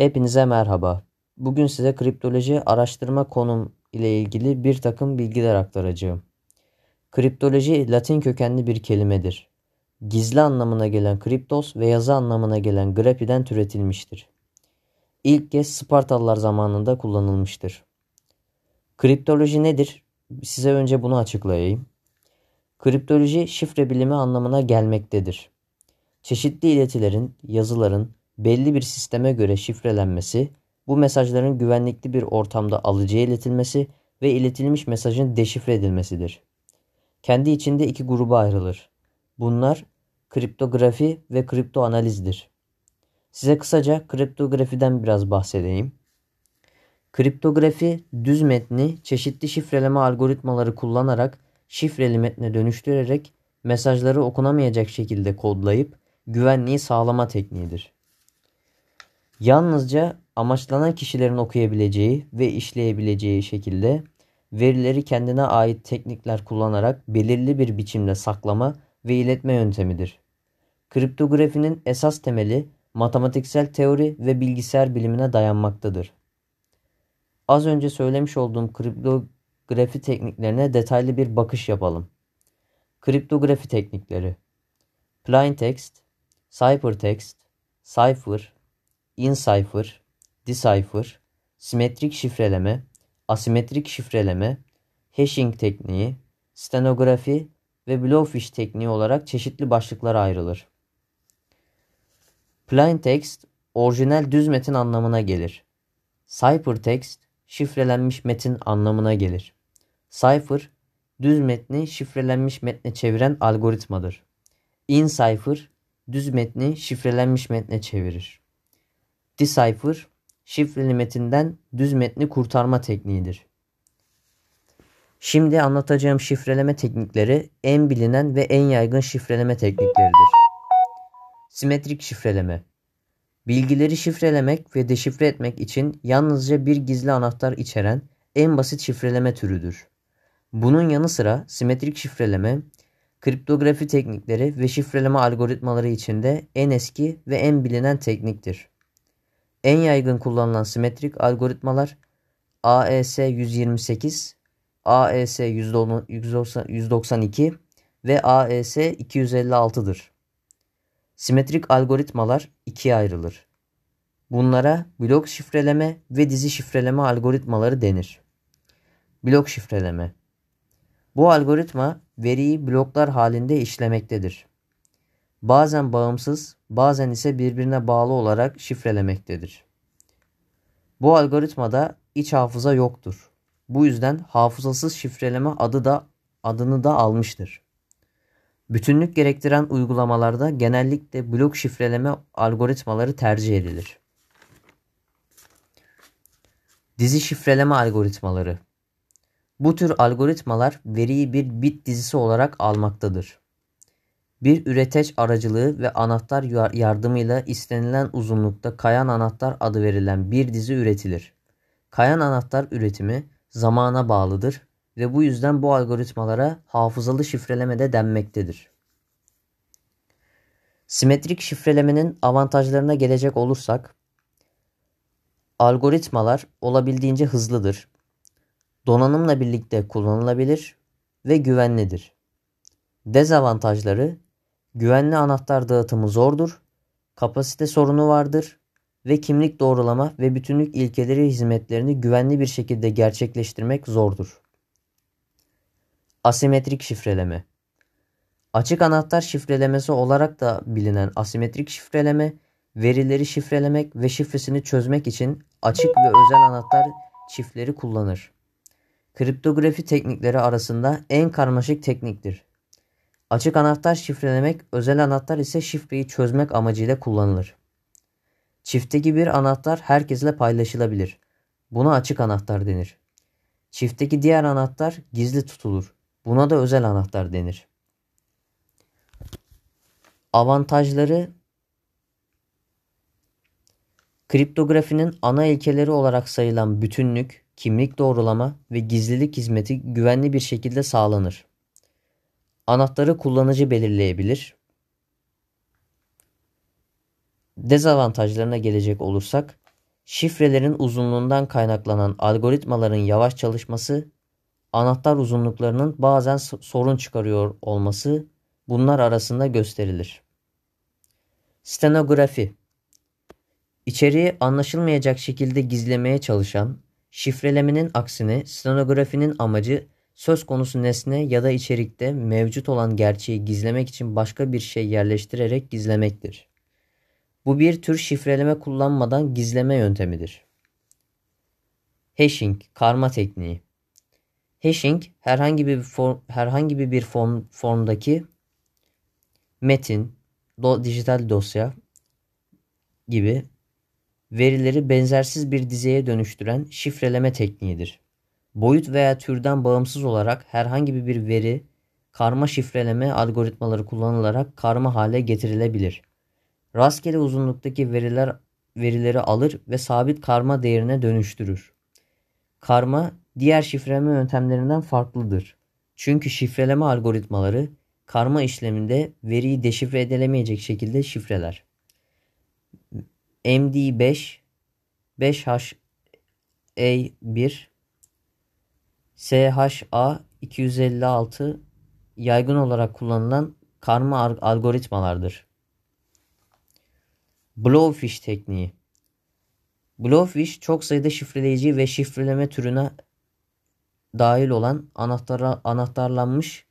Hepinize merhaba. Bugün size kriptoloji araştırma konum ile ilgili bir takım bilgiler aktaracağım. Kriptoloji Latin kökenli bir kelimedir. Gizli anlamına gelen kriptos ve yazı anlamına gelen grafiden türetilmiştir. İlk kez Spartalılar zamanında kullanılmıştır. Kriptoloji nedir? Size önce bunu açıklayayım. Kriptoloji şifre bilimi anlamına gelmektedir. Çeşitli iletilerin, yazıların, belli bir sisteme göre şifrelenmesi, bu mesajların güvenlikli bir ortamda alıcıya iletilmesi ve iletilmiş mesajın deşifre edilmesidir. Kendi içinde iki gruba ayrılır. Bunlar kriptografi ve kripto analizdir. Size kısaca kriptografiden biraz bahsedeyim. Kriptografi düz metni çeşitli şifreleme algoritmaları kullanarak şifreli metne dönüştürerek mesajları okunamayacak şekilde kodlayıp güvenliği sağlama tekniğidir. Yalnızca amaçlanan kişilerin okuyabileceği ve işleyebileceği şekilde verileri kendine ait teknikler kullanarak belirli bir biçimde saklama ve iletme yöntemidir. Kriptografinin esas temeli matematiksel teori ve bilgisayar bilimine dayanmaktadır. Az önce söylemiş olduğum kriptografi tekniklerine detaylı bir bakış yapalım. Kriptografi teknikleri Plain text, ciphertext, cipher, in-cipher, decipher, simetrik şifreleme, asimetrik şifreleme, hashing tekniği, stenografi ve blowfish tekniği olarak çeşitli başlıklara ayrılır. Plain text, orijinal düz metin anlamına gelir. Ciphertext, şifrelenmiş metin anlamına gelir. Cipher, düz metni şifrelenmiş metne çeviren algoritmadır. In-cipher, düz metni şifrelenmiş metne çevirir. Decipher, şifreli metinden düz metni kurtarma tekniğidir. Şimdi anlatacağım şifreleme teknikleri en bilinen ve en yaygın şifreleme teknikleridir. Simetrik şifreleme Bilgileri şifrelemek ve deşifre etmek için yalnızca bir gizli anahtar içeren en basit şifreleme türüdür. Bunun yanı sıra simetrik şifreleme, kriptografi teknikleri ve şifreleme algoritmaları içinde en eski ve en bilinen tekniktir. En yaygın kullanılan simetrik algoritmalar AES 128, AES 192 ve AES 256'dır. Simetrik algoritmalar ikiye ayrılır. Bunlara blok şifreleme ve dizi şifreleme algoritmaları denir. Blok şifreleme Bu algoritma veriyi bloklar halinde işlemektedir. Bazen bağımsız, bazen ise birbirine bağlı olarak şifrelemektedir. Bu algoritmada iç hafıza yoktur. Bu yüzden hafızasız şifreleme adı da adını da almıştır. Bütünlük gerektiren uygulamalarda genellikle blok şifreleme algoritmaları tercih edilir. Dizi şifreleme algoritmaları Bu tür algoritmalar veriyi bir bit dizisi olarak almaktadır. Bir üreteç aracılığı ve anahtar yardımıyla istenilen uzunlukta kayan anahtar adı verilen bir dizi üretilir. Kayan anahtar üretimi zamana bağlıdır ve bu yüzden bu algoritmalara hafızalı şifreleme de denmektedir. Simetrik şifrelemenin avantajlarına gelecek olursak, algoritmalar olabildiğince hızlıdır, donanımla birlikte kullanılabilir ve güvenlidir. Dezavantajları Güvenli anahtar dağıtımı zordur, kapasite sorunu vardır ve kimlik doğrulama ve bütünlük ilkeleri hizmetlerini güvenli bir şekilde gerçekleştirmek zordur. Asimetrik şifreleme Açık anahtar şifrelemesi olarak da bilinen asimetrik şifreleme, verileri şifrelemek ve şifresini çözmek için açık ve özel anahtar çiftleri kullanır. Kriptografi teknikleri arasında en karmaşık tekniktir. Açık anahtar şifrelemek, özel anahtar ise şifreyi çözmek amacıyla kullanılır. Çiftteki bir anahtar herkesle paylaşılabilir. Buna açık anahtar denir. Çiftteki diğer anahtar gizli tutulur. Buna da özel anahtar denir. Avantajları Kriptografinin ana ilkeleri olarak sayılan bütünlük, kimlik doğrulama ve gizlilik hizmeti güvenli bir şekilde sağlanır. Anahtarı kullanıcı belirleyebilir. Dezavantajlarına gelecek olursak Şifrelerin uzunluğundan kaynaklanan algoritmaların yavaş çalışması, anahtar uzunluklarının bazen sorun çıkarıyor olması bunlar arasında gösterilir. Stenografi İçeriği anlaşılmayacak şekilde gizlemeye çalışan, şifrelemenin aksine stenografinin amacı söz konusu nesne ya da içerikte mevcut olan gerçeği gizlemek için başka bir şey yerleştirerek gizlemektir. Bu bir tür şifreleme kullanmadan gizleme yöntemidir. Hashing, karma tekniği. Hashing herhangi bir form, herhangi bir form, formdaki metin, do, dijital dosya gibi verileri benzersiz bir dizeye dönüştüren şifreleme tekniğidir. Boyut veya türden bağımsız olarak herhangi bir veri karma şifreleme algoritmaları kullanılarak karma hale getirilebilir. Rastgele uzunluktaki veriler verileri alır ve sabit karma değerine dönüştürür. Karma diğer şifreleme yöntemlerinden farklıdır. Çünkü şifreleme algoritmaları karma işleminde veriyi deşifre edilemeyecek şekilde şifreler. MD5 5HA1 SHA 256 yaygın olarak kullanılan karma algoritmalardır. Blowfish tekniği Blowfish çok sayıda şifreleyici ve şifreleme türüne dahil olan anahtara, anahtarlanmış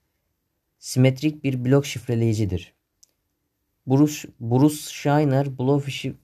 simetrik bir blok şifreleyicidir. Bruce, Bruce Shiner Blowfish'i